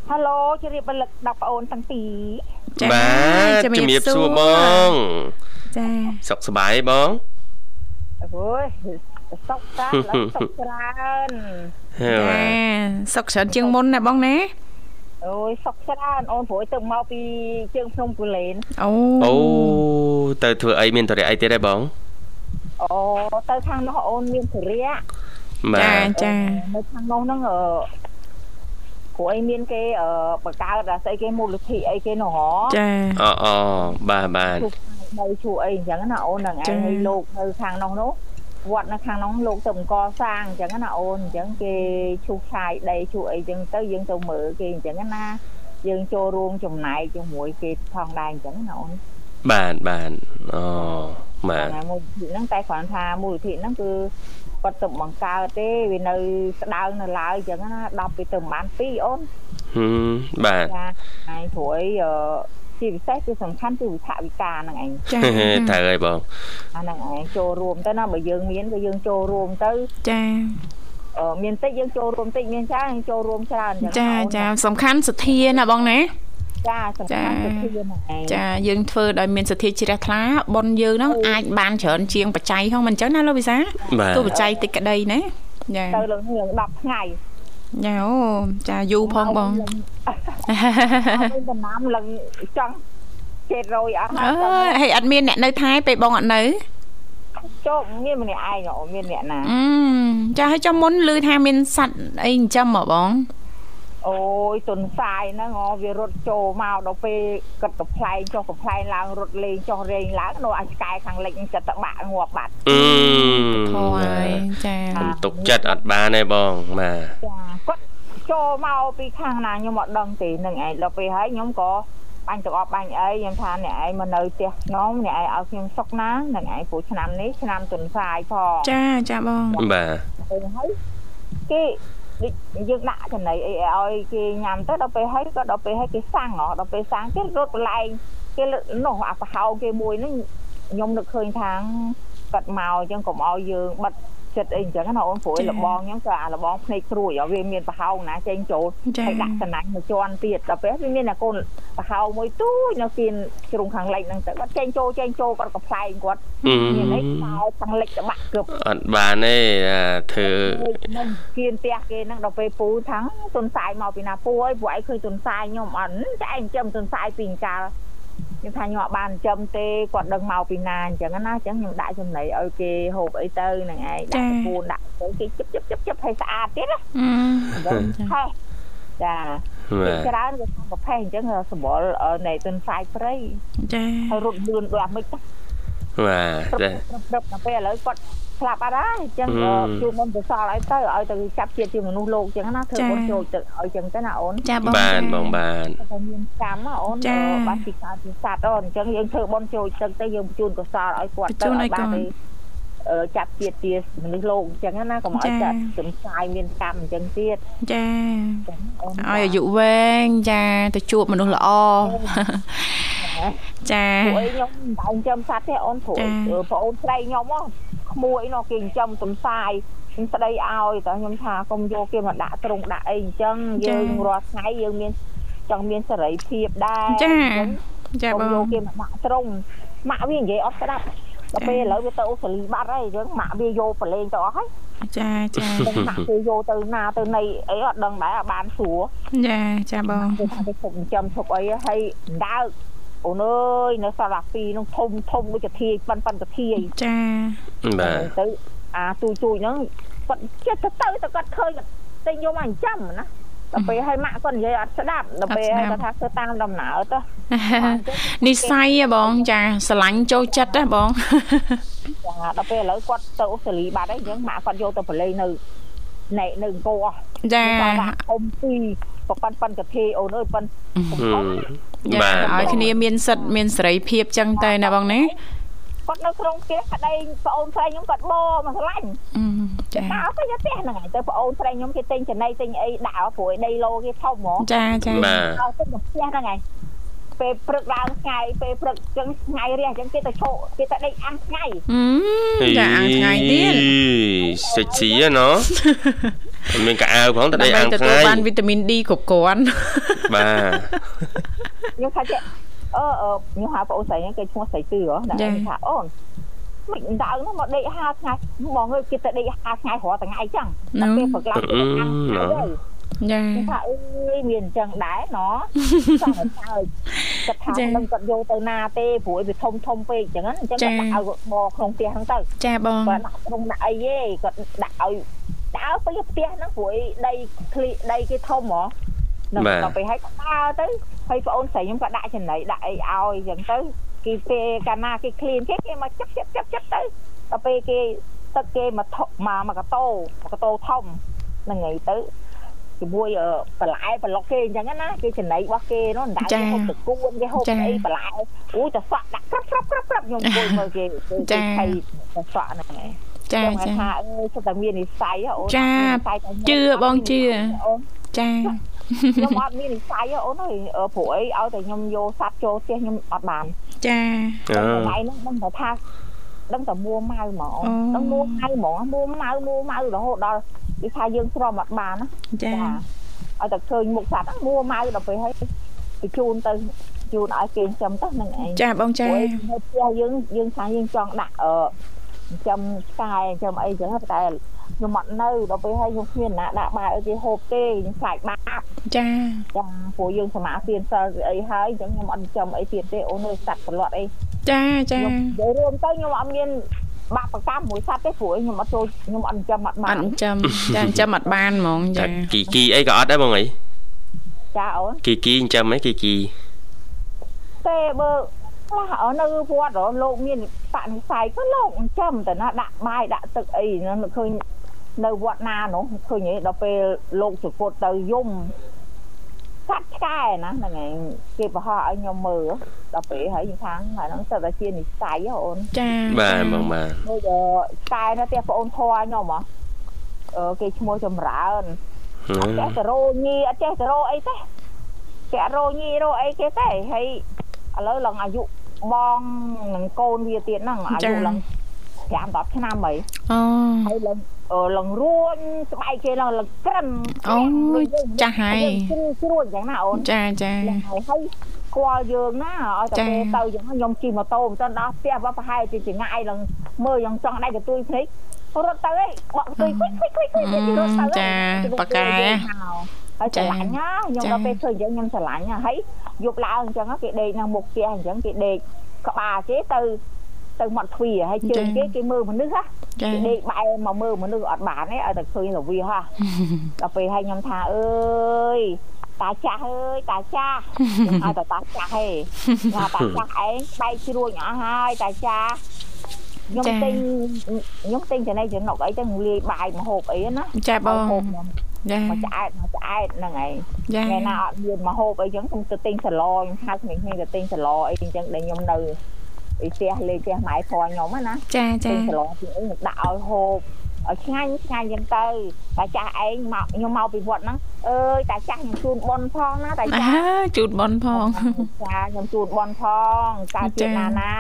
ហៅឡូជម្រាបលឹកដល់ប្អូនទាំងពីរចាបាទជំរាបសួរបងចាសុខសប្បាយបងអូយ សុខតាឡើងសុខច្រើនចាសុខច្រើនជាងមុនណាបងណាអូយសុខច្រើនអូនព្រួយទៅមកពីជើងភ្នំគូលែនអូអូទៅធ្វើអីមានតរិយអីទៀតទេបងអូទៅខាងនោះអូនមានធរៈចាចានៅខាងនោះហ្នឹងព្រោះអីមានគេបង្កើតស្អីគេមូលនិធិអីគេនោះហ៎ចាអូអូបាទបាទនៅជួអីអញ្ចឹងណាអូនហ្នឹងឯងឲ្យលោកនៅខាងនោះនោះ វត្តនៅខាងនោះលោកទៅអង្គសាងអញ្ចឹងណាអូនអញ្ចឹងគេឈូសឆាយដីឈូអីអញ្ចឹងទៅយើងទៅមើលគេអញ្ចឹងណាយើងចូលរួមចំណែកជាមួយគេផងដែរអញ្ចឹងណាអូនបាទបាទអូបាទមូលនិធិហ្នឹងតែគ្រាន់ថាមូលនិធិហ្នឹងគឺគាត់ទៅបង្កើតទេវានៅស្ដៅនៅឡើយអញ្ចឹងណា10ពីទៅប្រហែល2អូនហឹមបាទចាហើយព្រួយអឺ ជាពិសេសគឺសំខាន់គឺវិថាវិការហ្នឹងឯងចាត្រូវហើយបងអាហ្នឹងឯងចូលរួមទៅណាបើយើងមានក៏យើងចូលរួមទៅចាអឺមានតិចយើងចូលរួមតិចមានច្រើនចូលរួមច្រើនចាចាសំខាន់សទ្ធាណាបងណាចាសំខាន់សទ្ធាហ្នឹងឯងចាយើងធ្វើដោយមានសទ្ធាជ្រះថ្លាប៉ុនយើងហ្នឹងអាចបានច្រើនជាងបច្ច័យហ្នឹងមិនអញ្ចឹងណាលោកវិសាទោះបច្ច័យតិចក្តីណាចាទៅលើនឹង10ថ្ងៃយ៉ាអូចាយូរផងបងមាន ដំណាំឡើងចង់700អស់ហើយហើយអត់មានអ្នកនៅថែពេលបងអត់នៅចូលមានម្នាក់ឯងមានអ្នកណាអឺចាឲ្យចាំមុនឮថាមានសัตว์អីចិញ្ចឹមហ៎បងអូយទុនសាយហ្នឹងអូវារត់ចូលមកដល់ពេលគិតកំ pl ែងចុះកំ pl ែងឡើងរត់លេងចុះរែងឡើងនោះអាចឆ្កែខាងលិចចិត្តតបាក់ងាប់បាត់អឺធោះហើយចាទុកចិត្តអត់បានទេបងបាទចាគាត់ ចូលមកពីខាងណាខ្ញុំអត់ដឹងទេនឹងឯងដល់ពេលហើយខ្ញុំក៏បាញ់ទៅអបបាញ់អីខ្ញុំថាអ្នកឯងមកនៅផ្ទះខ្ញុំអ្នកឯងឲ្យខ្ញុំសុកណានឹងឯងព្រោះឆ្នាំនេះឆ្នាំទុនសាយផងចាចាបងបាទហើយគេដូចយើងដាក់ចំណីអីឲ្យគេញ៉ាំទៅដល់ពេលហើយក៏ដល់ពេលហើយគេសាំងហ៎ដល់ពេលសាំងគេរត់កន្លែងគេនោះអាប្រហោគេមួយហ្នឹងខ្ញុំនឹកឃើញថាគាត់មកអញ្ចឹងកុំឲ្យយើងបិទ ចិត្តអីអញ្ចឹងណាអូនព្រួយលបងខ្ញុំក៏អាលបងភ្នែកគ្រួយវាមានប្រហោងណាចេញចូលហើយដាក់សំណាញ់មួយជាន់ទៀតដល់ពេលវាមានតែកូនប្រហោងមួយទូចនៅគៀនជ្រុងខាងលិចហ្នឹងទៅគាត់ចេញចូលចេញចូលគាត់ក៏ផ្លែងគាត់មានអីមកខាងលិចតបាក់គប់អត់បានទេធ្វើនឹងគៀនផ្ទះគេហ្នឹងដល់ពេលពូថាងទុនសាយមកពីណាពូអើយពួកឯងឃើញទុនសាយខ្ញុំអត់តែឯងចាំទុនសាយពីកាល ខ្ញុំថាខ្ញុំអត់បានចិញ្ចឹមទេគាត់ដឹងមកពីណាអញ្ចឹងណាអញ្ចឹងខ្ញុំដាក់ចំណីឲ្យគេហូបអីទៅនឹងឯងដាក់ពូនដាក់ទៅគេជិបជិបជិបជិបឲ្យស្អាតទៀតណាហេចាច្រើនគេថាប្រភេទអញ្ចឹងសម្បល់នៃទុនសាយព្រៃចាហើយរត់លឿនដូចអាម៉េច បាទចាព្រឹបដល់ពេលឥឡូវគាត់ស្លាប់អត់ហើយអញ្ចឹងជួមុនទៅសល់ឲ្យទៅឲ្យទៅចាប់ជាតិជាមនុស្សលោកអញ្ចឹងណាធ្វើបុណ្យចូលទៅឲ្យអញ្ចឹងទៅណាអូនចាបងបានបងបានតែមានកម្មអូនបានពីកើតពីសត្វអូនអញ្ចឹងយើងធ្វើបុណ្យចូលទៅទៅយើងបញ្ជូនកុសលឲ្យគាត់ទៅឲ្យបាន ចាប់ជាតិជាមនុស្សលោកអញ្ចឹងណាកុំឲ្យចាត់សំសាយមានកម្មអញ្ចឹងទៀតចាឲ្យអាយុវែងចាទៅជួបមនុស្សល្អចាព្រោះខ្ញុំមិនចាំសัตว์ទេអូនព្រោះប្អូនស្រីខ្ញុំហ៎ក្មួយនោះគេចិញ្ចឹមសំសាយខ្ញុំស្ដីឲ្យតែខ្ញុំថាកុំយកគេមកដាក់ត្រង់ដាក់អីអញ្ចឹងយើងរាល់ថ្ងៃយើងមានចង់មានសេរីភាពដែរចាចាបងយកគេមកដាក់ត្រង់ម៉ាក់វានិយាយអត់ស្ដាប់ ដល់ពេលឥឡូវវាទៅអូស្ត្រាលីបាត់ហើយយើងម៉ាក់វាយកប្រឡែងទៅអស់ហើយចាចាម៉ាក់គេយកទៅណាទៅណីអីអត់ដឹងដែរអាបានស្រួលចាចាបងគេថាគេឈប់ចិញ្ចឹមឈប់អីហើយដើកអូនអើយនៅសាលាពីនោះធំធំដូចកាធាយប៉ិនប៉ិនកាធាយចាបាទទៅអាទូជួយហ្នឹងគាត់ចិត្តទៅទៅទៅគាត់ឃើញតែខ្ញុំអញ្ចឹងណា ដល់ពេលឲ្យម៉ាក់គាត់និយាយអត់ស្ដាប់ដល់ពេលឲ្យគាត់ថាធ្វើតាមដំណើរទៅនិស័យហ៎បងចាស្រឡាញ់ចូលចិត្តហ៎បងចាដល់ពេលឥឡូវគាត់ទៅអូស្ត្រាលីបាត់ហើយអញ្ចឹងម៉ាក់គាត់យកទៅប្រឡេងនៅណែនៅអង្គរចាអ៊ំពីប៉ប៉ាន់ប៉ាន់កាធីអូនអើយប៉ាន់បាទឲ្យគ្នាមានសិទ្ធមានសេរីភាពចឹងតែណាបងណា គាត់នៅក្នុងផ្ទះប្តីប្អូនស្រីខ្ញុំគាត់បោមកស្រឡាញ់ចាដល់ទៅផ្ទះហ្នឹងហើយទៅប្អូនស្រីខ្ញុំគេទិញចំណីទិញអីដាក់ព្រោះដីឡូគេធំហ្មងចាចាដល់ទៅផ្ទះហ្នឹងហើយពេលព្រឹកឡើងថ្ងៃពេលព្រឹកចឹងថ្ងៃរះចឹងគេទៅឈប់គេទៅដេកអាំងថ្ងៃចាអាំងថ្ងៃទៀតសិចស៊ីណ៎មានកៅអៅផងទៅដេកអាំងថ្ងៃបានវីតាមីន D គ្រប់គ្រាន់បាទខ្ញុំថាចេះ អឺខ្ញុំហៅបងអូនស្រីគេឈ្មោះស្រីទឺហ៎តែថាអូនមិនដើរនោះមកដេក5ថ្ងៃបងអើយគេទៅដេក5ថ្ងៃរាល់ថ្ងៃចឹងតែពេលព្រឹកឡើងអាំងថ្ងៃចាថាអើយមានអញ្ចឹងដែរណោះចង់ឲ្យហើយគាត់ថានឹងគាត់យកទៅណាទេព្រោះវាធំធំពេកអញ្ចឹងអញ្ចឹងគាត់ដាក់ឲ្យមកក្នុងផ្ទះហ្នឹងទៅចាបងគាត់ដាក់ក្នុងដាក់អីទេគាត់ដាក់ឲ្យដើរទៅផ្ទះហ្នឹងព្រោះដីឃ្លីដីគេធំហ៎នឹងដល់ពេលឲ្យដើរទៅ ហើយបងអូនស្រីខ្ញុំក៏ដាក់ចំណីដាក់អីឲ្យអញ្ចឹងទៅគេពេលកាលណាគេ clean គេគេមកចាប់ចាប់ចាប់ចាប់ទៅដល់ពេលគេទឹកគេមកមកមកកតោមកកតោធំហ្នឹងហើយទៅជាមួយបន្លែប្លុកគេអញ្ចឹងណាគេចំណីរបស់គេនោះដៅគេហូបតគួនគេហូបអីបន្លែអូតសក់ដាក់ក្រាប់ក្រាប់ក្រាប់ក្រាប់ខ្ញុំអង្គុយមើលគេគេថៃតសក់ហ្នឹងឯងចាចាថាអើសុទ្ធតែមាននិស័យអូនចាជឿបងជឿចា ខ្ញុំអត់មាននិស័យអូនអើយព្រោះអីឲ្យតែខ្ញុំយកសัตว์ចូលផ្ទះខ្ញុំអត់បានចាកន្លែងហ្នឹងមិនថាដឹងតែមួម៉ៅហ្មងដឹងមួម៉ៅហ្មងមួម៉ៅមួម៉ៅរហូតដល់គេថាយើងស្រមអត់បានណាចាឲ្យតែឃើញមុខសត្វហ្នឹងមួម៉ៅដល់ពេលហើយបញ្ជូនទៅជូនឲ្យគេចាំទៅនឹងឯងចាបងចានៅផ្ទះយើងយើងថាយើងចង់ដាក់អឺចាំស្កាយចាំអីចឹងតែ ខ្ញុំអត់នៅដល់ពេលហើយខ្ញុំគ្មានណាដាក់បាយឲ្យគេហូបទេខ្ញុំខ្លាចបាបចាចាព្រោះយើងសមាធិសិលអីហើយអញ្ចឹងខ្ញុំអត់ចំអីទៀតទេអូនអើយសัตว์ប្រឡត់អីចាចានិយាយរួមទៅខ្ញុំអត់មានបាបប្រកម្មមួយសត្វទេព្រោះខ្ញុំអត់ចូលខ្ញុំអត់ចំអត់បានអត់ចំចាអត់ចំអត់បានហ្មងចាគីគីអីក៏អត់ដែរបងអីចាអូនគីគីអញ្ចឹមហ៎គីគីទេបើ ខ្លះ ở នៅវត្តលោកមានបនិស័យក៏លោកចាំតែណាដាក់បាយដាក់ទឹកអីហ្នឹងឃើញនៅវត្តណានោះឃើញឯងដល់ពេលលោកសុគតទៅយំកាត់ឆ្កែណាហ្នឹងឯងគេបរោះឲ្យខ្ញុំមើលដល់ពេលហើយខ្ញុំខាងហើយហ្នឹងសិតតែជានិស័យអូនចាបាទបងបាទដូចឆ្កែនៅផ្ទះបងអូនធွာខ្ញុំហ៎អឺគេឈ្មោះចម្រើនអត់ចេះទៅរោញីអត់ចេះទៅរោអីទេគេអត់រោញីរោអីគេទេហើយឥឡូវឡើងអាយុ បងនឹងកូនវាទៀតហ្នឹងអាយុឡើង5 10ឆ្នាំហីអូហើយឡើងឡើងរួញស្បែកគេឡើងឡើងក្រិនអូចាស់ហើយជ្រួញយ៉ាងណាអូនចាចាហើយស្គាល់យើងណាឲ្យតែពេលទៅយ៉ាងខ្ញុំជិះម៉ូតូមិនទាន់ដល់ផ្ទះប្រហែលជាចងាយឡើងមើលយ៉ាងចង់ដៃកទួយភ្នែករត់ទៅឯងបក់ទួយខ្វិចខ្វិចខ្វិចខ្វិចរត់ទៅចាប៉ាកែហើយច្រឡាញ់ណាខ្ញុំដល់ពេលឃើញយើងខ្ញុំច្រឡាញ់ហើយ យប់ឡើងអញ្ចឹងគេដេកនៅមុខផ្ទះអញ្ចឹងគេដេកក្បាលគេទៅទៅមាត់ទ្វារហើយជើងគេគេមើលមនុស្សហ៎គេដេកបែរមកមើលមនុស្សអត់បានទេឲ្យតែឃើញរវាហ៎ដល់ពេលឲ្យខ្ញុំថាអើយតាចាស់អើយតាចាស់ខ្ញុំហៅតាតាចាស់ហេថាតាចាស់ឯងបែកជ្រួញអស់ហើយតាចាស់ខ្ញុំទិញខ្ញុំទិញចំណីចំណុកអីទៅលាយបាយមហូបអីណាចាបងខ្ញុំ ចាមកឆ្អែតមកឆ្អែតហ្នឹងឯងថ្ងៃណាអត់មានមហូបអីចឹងខ្ញុំទៅទិញសាឡខ្ញុំហៅក្មេងៗទៅទិញសាឡអីចឹងដែលខ្ញុំនៅពីផ្ទះលេងផ្ទះម៉ែព្រោះខ្ញុំណាចាចាទិញសាឡពីអីខ្ញុំដាក់ឲ្យហូបឲ្យឆ្ងាញ់ឆ្ងាញ់ចឹងទៅតែចាស់ឯងមកខ្ញុំមកពីវត្តហ្នឹងអើយតាចាស់ខ្ញុំជូនប៉ុនផងណាតាចាស់ជូនប៉ុនផងចាខ្ញុំជូនប៉ុនផងតើជាណាណា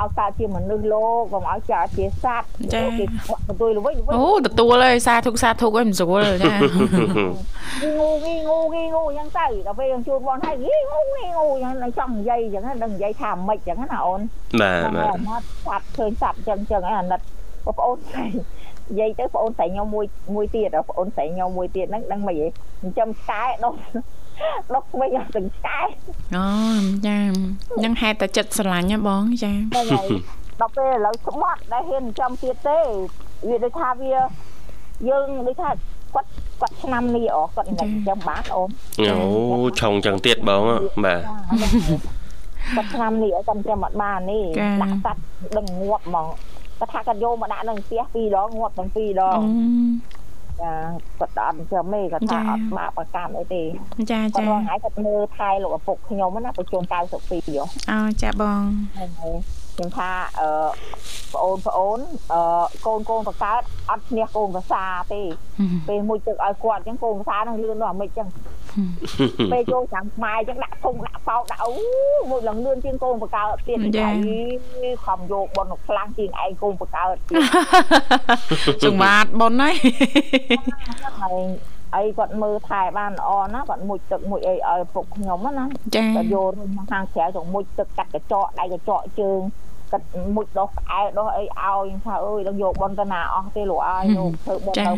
ឲ្យកើតជាមនុស្សលោកកុំឲ្យកើតជាសត្វគេបន្ទួយល្វិញល្វិញអូទទួលហើយសាធុសាធុឲ្យមិនស្រួលចាងូងីងូងីងូអញ្ចឹងទៅដល់ពេលយើងជួនបនឲ្យងីងូងីងូអញ្ចឹងចង់និយាយអញ្ចឹងដឹងនិយាយថាមិនអញ្ចឹងណាអូនបាទបាទសត្វឃើញសត្វអញ្ចឹងអញ្ចឹងឯអាណិតបងប្អូនស្រីនិយាយទៅបងអូនស្រីខ្ញុំមួយមួយទៀតបងអូនស្រីខ្ញុំមួយទៀតហ្នឹងដឹងមិនហីចិញ្ចឹមឆ្កែដុស ដុសវិញអត់ទាំងឆ្កែអូចាហ្នឹងហេតុតែចិត្តស្រឡាញ់ណាបងចាហ្នឹងហើយដល់ពេលឥឡូវស្បត់ដែលហ៊ានចំទៀតទេវាដូចថាវាយើងដូចថាគាត់គាត់ឆ្នាំនេះអូគាត់មិនចាំបានអូនអូឆុងចឹងទៀតបងបាទគាត់ឆ្នាំនេះគាត់ចាំអត់បាននេះដាក់សัตว์ដឹងងាប់ហ្មងគាត់ថាគាត់យកមកដាក់នៅផ្ទះពីរដងងាប់ទាំងពីរដង ចាគាត់អត់ចាំទេគាត់ថាអត់បាក់ប្រកម្មអីទេចាចាគាត់ថ្ងៃគាត់មើលថែលោកឪពុកខ្ញុំណាបញ្ចូល92យោអូចាបងខ្ញុំថាអឺប្អូនប្អូនអឺកូនកូនបកើតអត់ឈ្នះកូនភាសាទេពេលមួយទឹកឲ្យគាត់អញ្ចឹងកូនភាសានឹងលឿនដល់អាមេចអញ្ចឹងពេលចូលចាំខ្មែរអញ្ចឹងដាក់ធុងដាក់បោកដាក់អូមួយឡើងលឿនជាងកូនបកើតទៀតហើយខំយកប៉ុនខ្លាំងជាងឯងកូនបកើតទៀតចង្វាតប៉ុនហើយហើយ អីគាត់មើលថែបានល្អណាគាត់មុជទឹកមុជអីឲ្យពុកខ្ញុំណាចាគាត់យករុំខាងក្រៅទៅមុជទឹកកាត់កញ្ចក់ដៃកញ្ចក់ជើងគាត់មុជដោះក្អែដោះអីឲ្យថាអើយដល់យកបនទៅណាអស់ទេលោកអើយលោកធ្វើបនទៅ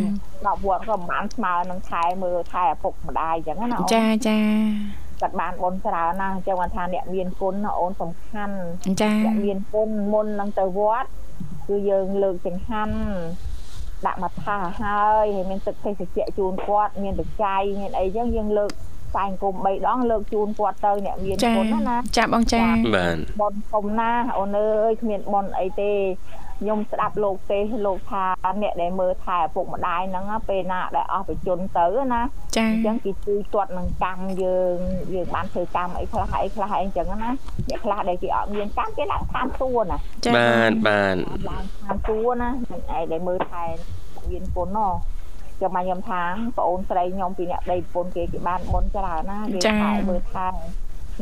ដល់វត្តក៏មិនបានស្មើនឹងថែមើលថែឪពុកម្ដាយអញ្ចឹងណាចាចាគាត់បានបនច្រើនណាស់អញ្ចឹងគាត់ថាអ្នកមានគុណណាអូនសំខាន់ចាអ្នកមានគុណមុននឹងទៅវត្តគឺយើងលើកចង្ហាន់ ដាក់មកថាហើយហើយមានទឹកភេសជ្ជៈជូនគាត់មានបច្ច័យមានអីចឹងយើងលើកស្វែងគុំ3ដងលើកជូនគាត់ទៅអ្នកមានគុណណាណាចាបងចាបាទបនគុំណាអូនអើយគ្មានបនអីទេ ខ្ញុំស្ដាប់លោកទេលោកថាអ្នកដែលមើលថែឪពុកម្ដាយហ្នឹងពេលណាដែលអស់បញ្ជនទៅណាចាអញ្ចឹងគេជួយទាត់នឹងកម្មយើងយើងបានធ្វើកម្មអីខ្លះអីខ្លះអីអញ្ចឹងណាអ្នកខ្លះដែលគេអត់មានកម្មគេឡើងតាមទួណាចាបាទបាទឡើងតាមទួណានឹងឯងដែលមើលថែមានគុណណោះចាំមកខ្ញុំថាបងអូនស្រីខ្ញុំពីអ្នកដីប្រពន្ធគេគេបានបុណ្យច្រើនណាគេថែមើលថែ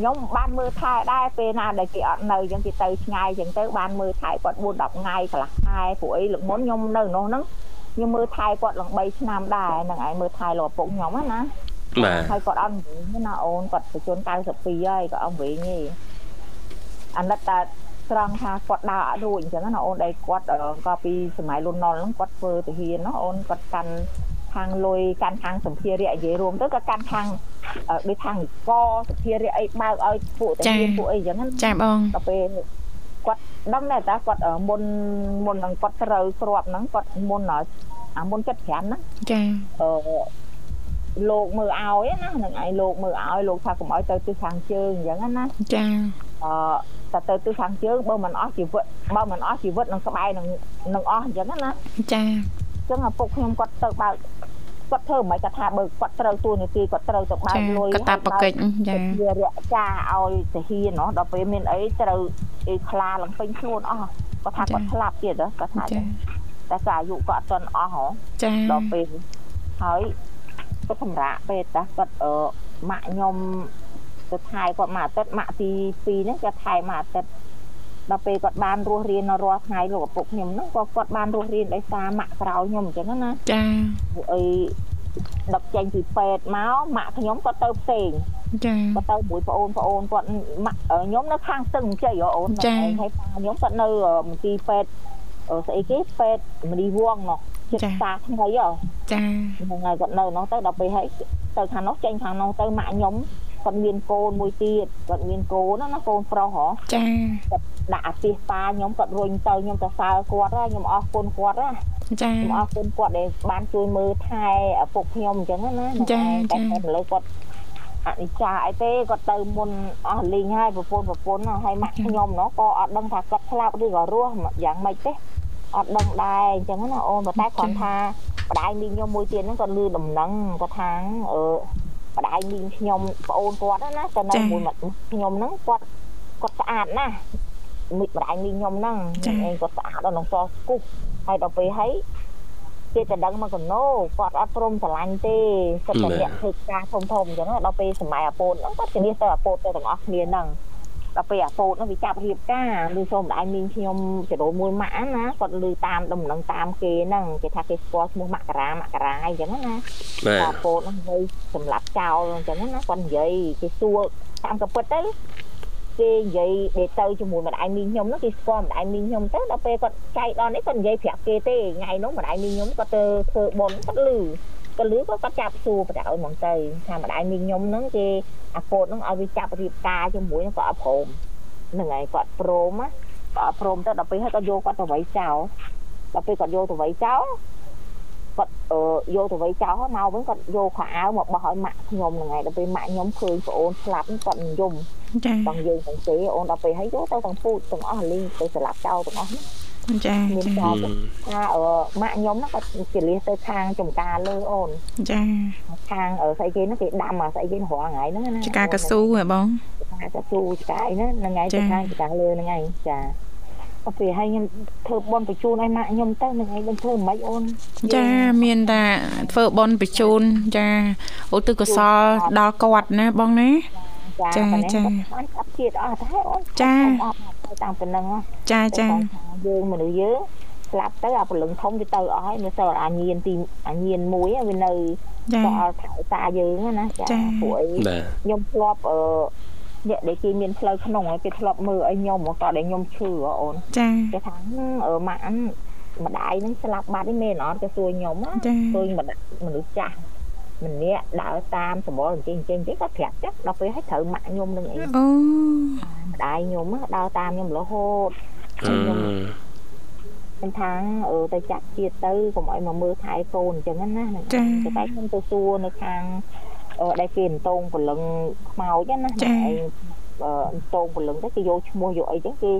ខ្ញុំបានមើលថែដែរពេលណាដែលគេអត់នៅអញ្ចឹងគេទៅឆ្ងាយអញ្ចឹងទៅបានមើលថែគាត់4 10ថ្ងៃកន្លះខែព្រោះអីលើកមុនខ្ញុំនៅនោះហ្នឹងខ្ញុំមើលថែគាត់ឡើង3ឆ្នាំដែរហ្នឹងឯងមើលថែលោកឪពុកខ្ញុំណាបាទហើយគាត់អត់វិញទេណាអូនគាត់បញ្ជន92ហើយក៏អត់វិញទេអាណិតតែត្រង់ថាគាត់ដើរអត់រួចអញ្ចឹងណាអូនដែលគាត់ក៏ពីសម័យលន់ណុលហ្នឹងគាត់ធ្វើទាហានណាអូនគាត់កាន់ខាងលុយកាន់ខាងសម្ភារៈនិយាយរួមទៅក៏កាន់ខាងអឺ ដូចខាងកសម្ភារៈអីបើកឲ្យពួកទាហានពួកអីអញ្ចឹងណាចាបងដល់ពេលគាត់ដឹងដែរតាគាត់អឺមុនមុននឹងគាត់ត្រូវគ្រាប់ហ្នឹងគាត់មុនអាមុន75ហ្នឹងចាអឺលោកមើលឲ្យណានឹងឯងលោកមើលឲ្យលោកថាកុំឲ្យទៅទិសខាងជើងអញ្ចឹងណាចាអឺតែទៅទិសខាងជើងបើមិនអស់ជីវិតបើមិនអស់ជីវិតនឹងក្បែរនឹងនឹងអស់អញ្ចឹងណាចាអញ្ចឹងឪពុកខ្ញុំគាត់ទៅបើក គាត់ធ្វើមិនគាត់ថាបើគាត់ត្រូវទួនាទីគាត់ត្រូវទៅបើកចាលុយកតាបកិច្ចចាវារក្សាឲ្យទាហានណោះដល់ពេលមានអីត្រូវអីខ្លាឡើងពេញខ្លួនអស់គាត់ថាគាត់ស្លាប់ទៀតហ៎គាត់ថាអញ្ចាចឹងតែក៏អាយុគាត់អត់ទាន់អស់ហ៎ចាដល់ពេលហើយគាត់សម្រាប់ពេលតាគាត់អឺម៉ាក់ខ្ញុំទៅថែគាត់មួយអាទិត្យម៉ាក់ទី2ហ្នឹងគាត់ថែមួយអាទិត្យ ដល់ពេលគាត់បានរស់រៀននៅរាល់ថ្ងៃលោកឪពុកខ្ញុំហ្នឹងក៏គាត់បានរស់រៀនដោយសារម៉ាក់ក្រោយខ្ញុំអញ្ចឹងណាចាពួកអីដឹកចេញពីពេទ្យមកម៉ាក់ខ្ញុំក៏ទៅផ្សេងចាគាត់ទៅមួយប្អូនប្អូនគាត់ម៉ាក់ខ្ញុំនៅខាងស្ទឹងជ័យហ៎អូនចាហើយប៉ាខ្ញុំគាត់នៅមន្ទីរពេទ្យអឺស្អីគេពេទ្យមនីវងនោះចិត្តផ្សារថ្មីហ៎ចាហ្នឹងហើយគាត់នៅនោះទៅដល់ពេលហើយទៅខាងនោះចេញខាងនោះទៅម៉ាក់ខ្ញុំ គាត់មានកូនមួយទៀតគាត់មានកូនណាណាកូនប្រុសហ៎ចាគាត់ដាក់អាទិសប៉ាខ្ញុំគាត់រុញទៅខ្ញុំទៅសើគាត់ណាខ្ញុំអរគុណគាត់ណាចាខ្ញុំអរគុណគាត់ដែលបានជួយមើលថែឪពុកខ្ញុំអញ្ចឹងណាហ្នឹងហើយតែគាត់ឥឡូវគាត់អនិច្ចាអីទេគាត់ទៅមុនអស់លីងហើយប្រពន្ធប្រពន្ធហើយម៉ាក់ខ្ញុំណោះក៏អត់ដឹងថាគាត់ស្លាប់ឬក៏រស់យ៉ាងម៉េចទេអត់ដឹងដែរអញ្ចឹងណាអូនប៉ុន្តែគ្រាន់ថាបដាយមីងខ្ញុំមួយទៀតហ្នឹងគាត់លឺដំណឹងគាត់ថាអឺ បដាយមីងខ្ញុំប្អូនគាត់ណាទៅនៅមួយខ្ញុំហ្នឹងគាត់គាត់ស្អាតណាស់មីបដាយមីងខ្ញុំហ្នឹងឯងគាត់ស្អាតដល់ក្នុងសស្គូហើយដល់ពេលហើយគេតែដឹងមកកណូគាត់អត់ព្រមស្រឡាញ់ទេគាត់តែអ្នកធ្វើការធំធំអញ្ចឹងដល់ពេលសម័យអាពូនហ្នឹងគាត់ជំនះទៅអាពូនទៅទាំងអស់គ្នាហ្នឹង ដល់ពេលអាពូនហ្នឹងវាចាប់រៀបការឬសូមម្ដាយមីងខ្ញុំចរោមួយម៉ាក់ណាគាត់លឺតាមដំណឹងតាមគេហ្នឹងគេថាគេស្គាល់ឈ្មោះមករាមករាអញ្ចឹងណាបាទអាពូនហ្នឹងហើយសម្រាប់ចោលអញ្ចឹងណាគាត់និយាយគេសួរតាមក៏ពិតទៅគេនិយាយដែលទៅជាមួយម្ដាយមីងខ្ញុំហ្នឹងគេស្គាល់ម្ដាយមីងខ្ញុំទៅដល់ពេលគាត់ចែកដល់នេះគាត់និយាយប្រាប់គេទេថ្ងៃនោះម្ដាយមីងខ្ញុំគាត់ទៅធ្វើបុណ្យគាត់លឺ ក៏លឺក៏គាត់ចាប់សួរប្រដៅហ្នឹងទៅថាម្ដាយមីងខ្ញុំហ្នឹងគេអាកូនហ្នឹងឲ្យវាចាប់រៀបការជាមួយហ្នឹងក៏អត់ព្រមហ្នឹងហើយគាត់ព្រមណាក៏អត់ព្រមទៅដល់ពេលហើយគាត់យកគាត់ទៅវៃចោលដល់ពេលគាត់យកទៅវៃចោលគាត់យកទៅវៃចោលមកវិញគាត់យកខោអាវមកបោះឲ្យម៉ាក់ខ្ញុំហ្នឹងហើយដល់ពេលម៉ាក់ខ្ញុំឃើញប្អូនស្លាប់គាត់យំចាបងយើងទាំងទេអូនដល់ពេលហើយយកទៅទាំងពូជទាំងអស់លីងទៅស្លាប់ចោលទាំងអស់ហ្នឹង ចាមានចាចោលថាអឺម៉ាក់ខ្ញុំហ្នឹងគាត់ជាលះទៅខាងចំការលើអូនចាខាងអឺស្អីគេហ្នឹងគេដាំអាស្អីគេរាល់ថ្ងៃហ្នឹងណាចកាកស៊ូហ៎បងចកាកស៊ូចកាអីហ្នឹងហ្នឹងហើយទៅខាងចំការលើហ្នឹងហើយចាដល់ពេលហើយខ្ញុំធ្វើបន់បញ្ជូនឲ្យម៉ាក់ខ្ញុំទៅហ្នឹងហើយមិនធ្វើមិនអូនចាមានតែធ្វើបនបញ្ជូនចាឧទ្ទិសកុសលដល់គាត់ណាបងណាចាប៉ុណ្ណេះចាគាត់បានកាប់ជាតិអស់ទៅហើយអូនចាអត់ទៅតាមប៉ុណ្ណឹងហ៎ចាចា យើងមនុស្សយើងស្លាប់ទៅអាព្រលឹងធំវាទៅអស់ហើយនៅសល់អាញៀនទីអាញៀនមួយវានៅចាសល់ថៅតាយើងណាចាចាពួកអីបាទខ្ញុំធ្លាប់អឺអ្នកដែលគេមានផ្លូវក្នុងហើយគេធ្លាប់មើលឲ្យខ្ញុំក៏ដែលខ្ញុំឈឺហ៎អូនចាគេថាអឺម៉ាក់អានម្ដាយហ្នឹងស្លាប់បាត់នេះមែនអត់គេសួរខ្ញុំណាចាឃើញម្ដាយមនុស្សចាស់ម្នាក់ដើរតាមសម្បល់អញ្ចឹងអញ្ចឹងទេគាត់ប្រាប់ចាស់ដល់ពេលឲ្យត្រូវម៉ាក់ខ្ញុំនឹងអីអូម្ដាយខ្ញុំណាដើរតាមខ្ញុំរហូតអឺ ខ្ញុំថាអឺទៅចាក់ជាតិទៅកុំឲ្យមកមើលថែកូនអញ្ចឹងណាហ្នឹងចាតែខ្ញុំទៅសួរនៅខាងអអឺដែលគេអន្តងព្រលឹងខ្មោចណាចាអឺអន្តងព្រលឹងទៅគេយកឈ្មោះយកអីចឹងគេ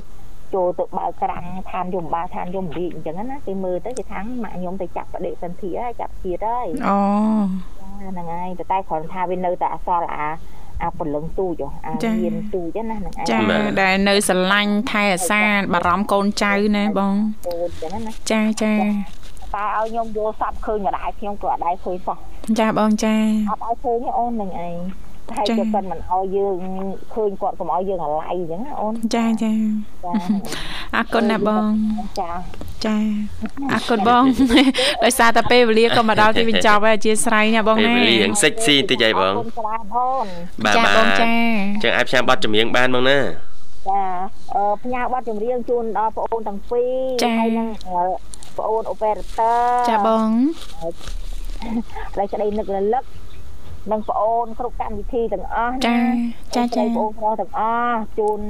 ចូលទៅបើកក្រាំងឋានយមបាលឋានយមរាជអញ្ចឹងណាគេមើលទៅគេថាម៉ាក់ខ្ញុំទៅចាប់បដិសន្ធិហើយចាប់ជាតិហើយអូហ្នឹងហើយតែតែគ្រាន់ថាវានៅតែអសល់អា អាពលឹងទូចអាមានទូចណាហ្នឹងឯងចាដែលនៅស្រឡាញ់ថែអាសាបារម្ភកូនចៅណាបងកូនចឹងណាចាចាតែឲ្យខ្ញុំយល់សັບឃើញម្ដាយខ្ញុំក៏អត់ដែរឃើញសោះចាបងចាអត់ឲ្យឃើញទេអូននឹងឯង ហើយក៏មិនមិនឲ្យយើងឃើញគាត់កុំឲ្យយើងអាឡ័យអញ្ចឹងណាអូនចាចាអរគុណណាបងចាចាអរគុណបងដោយសារតែពេលវេលាក៏មកដល់ទីបញ្ចប់ហើយអធិស្ឋានណាបងណាពេលវេលារៀងសិចស៊ីតិចហើយបងបាទចាបងចាចឹងអាចផ្សាយប័ណ្ណចម្រៀងបានបងណាចាអឺផ្ញើប័ណ្ណចម្រៀងជូនដល់បងអូនទាំងពីរហើយនឹងបងអូនអូប៉េរ៉ាទ័រចាបងហើយក្តីនឹករលឹក និងបងអូនគ្រប់កម្មវិធីទាំងអស់ចាចាចាបងអូនប្រុសទាំងអស់ជូន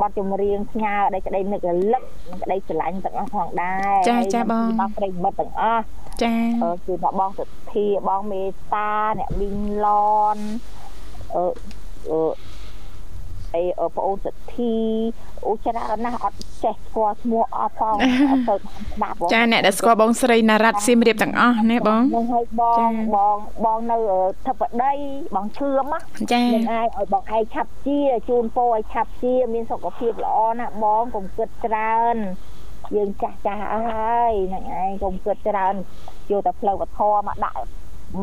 បទចម្រៀងផ្ញើដែលក្តីនឹករលឹកនិងក្តីស្រឡាញ់ទាំងអស់ផងដែរចាចាបងបងប្រិមិត្តទាំងអស់ចាគឺថាបងសុធាបងមេតាអ្នកមីងឡនអឺ អឺអីប្អូនសទ្ធីអូច្រើនណាស់អត់ចេះស្គាល់ឈ្មោះអស់ផងអត់ទៅស្ដាប់ចាអ្នកដែលស្គាល់បងស្រីណារ៉ាត់សៀមរាបទាំងអស់ណាបងនឹងឲ្យបងបងបងនៅធិបតីបងឈឿមចានឹងអាចឲ្យបងឯងឆាប់ជាជូនពោឲ្យឆាប់ជា មានសុខភាពល្អណាស់បងកុំគិតច្រើនយើងចាស់ចាស់អស់ហើយនឹងឯងកុំគិតច្រើនយកតែផ្លូវវធម៌មកដាក់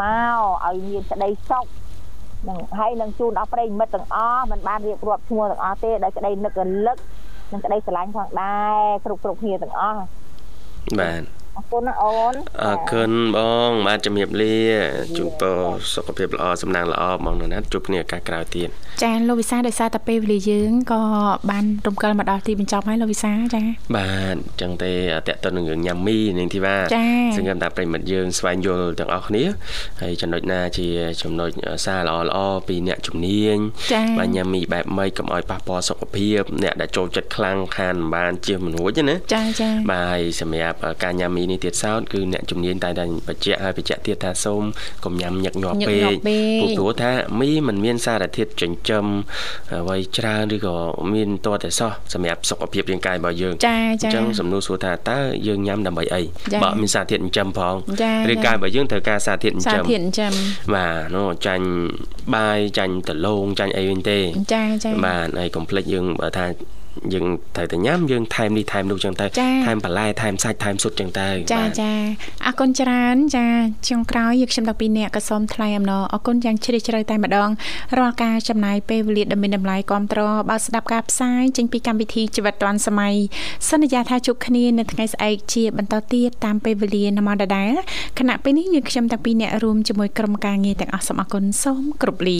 មកឲ្យមានក្តីសុខ នឹងហើយនឹងជូនដល់ប្រិមិត្តទាំងអស់មិនបានរៀបរាប់ឈ្មោះទាំងអស់ទេដោយក្តីនឹករលឹកនិងក្តីស្រឡាញ់ផងដែរគ្រប់គ្រប់គ្នាទាំងអស់បាទ អរគុណណាអូនអរគុណបងបាទជំរាបលាជូនពរសុខភាពល្អសំណាងល្អបងនៅណាត់ជួបគ្នាឱកាសក្រោយទៀតចាលោកវិសាដោយសារតែពេលវេលាយើងក៏បានរំកិលមកដល់ទីបញ្ចប់ហើយលោកវិសាចាបាទអញ្ចឹងទេតកតនឹងរឿងញ៉ាំមីនាងធីវ៉ាសង្ឃឹមថាប្រិមិត្តយើងស្វែងយល់ទាំងអស់គ្នាហើយចំណុចណាជាចំណុចសារល្អល្អពីអ្នកជំនាញបាទញ៉ាំមីបែបម៉េចកុំឲ្យប៉ះពាល់សុខភាពអ្នកដែលចូលចិត្តខ្លាំងខានមិនបានជិះមិនរួចណាចាចាបាទសម្រាប់ការញ៉ាំមីនេះទៀតសោតគឺអ្នកជំនាញតែតែបញ្ជាក់ហើយបញ្ជាក់ទៀតថាសូមកុំញ៉ាំញឹកញាប់ពេកព្រោះថាមីមិនមានសារធាតុចិញ្ចឹមអ្វីច្រើនឬក៏មានតតែសោះសម្រាប់សុខភាពរាងកាយរបស់យើងចាចាអញ្ចឹងសំណួរសួរថាតើយើងញ៉ាំដើម្បីអីបើមានសារធាតុចិញ្ចឹមផងរាងកាយរបស់យើងត្រូវការសារធាតុចិញ្ចឹមសារធាតុចិញ្ចឹមបាទនោះចាញ់បាយចាញ់ដលងចាញ់អីវិញទេចាចាបាទហើយកុំភ្លេចយើងបើថា យើងត្រូវតែញ៉ាំយើងថែមនេះថែមនោះចឹងទៅថែមបន្លែថែមសាច់ថែមស៊ុតចឹងទៅចាចាអរគុណច្រើនចាចុងក្រោយយើងខ្ញុំទាំងពីរនាក់ក៏សូមថ្លែងអំណរអរគុណយ៉ាងជ្រាលជ្រៅតែម្ដងរាល់ការចំណាយពេលវេលាដ៏មានតម្លៃគ្រប់ត្របើស្ដាប់ការផ្សាយចេញពីកម្មវិធីជីវិតឌွန်សម័យសន្យាថាជួបគ្នានៅថ្ងៃស្អែកជាបន្តទៀតតាមពេលវេលានៅម៉ោងដដែលខណៈពេលនេះយើងខ្ញុំទាំងពីរនាក់រួមជាមួយក្រុមការងារទាំងអស់សូមអរគុណសូមគោរពលា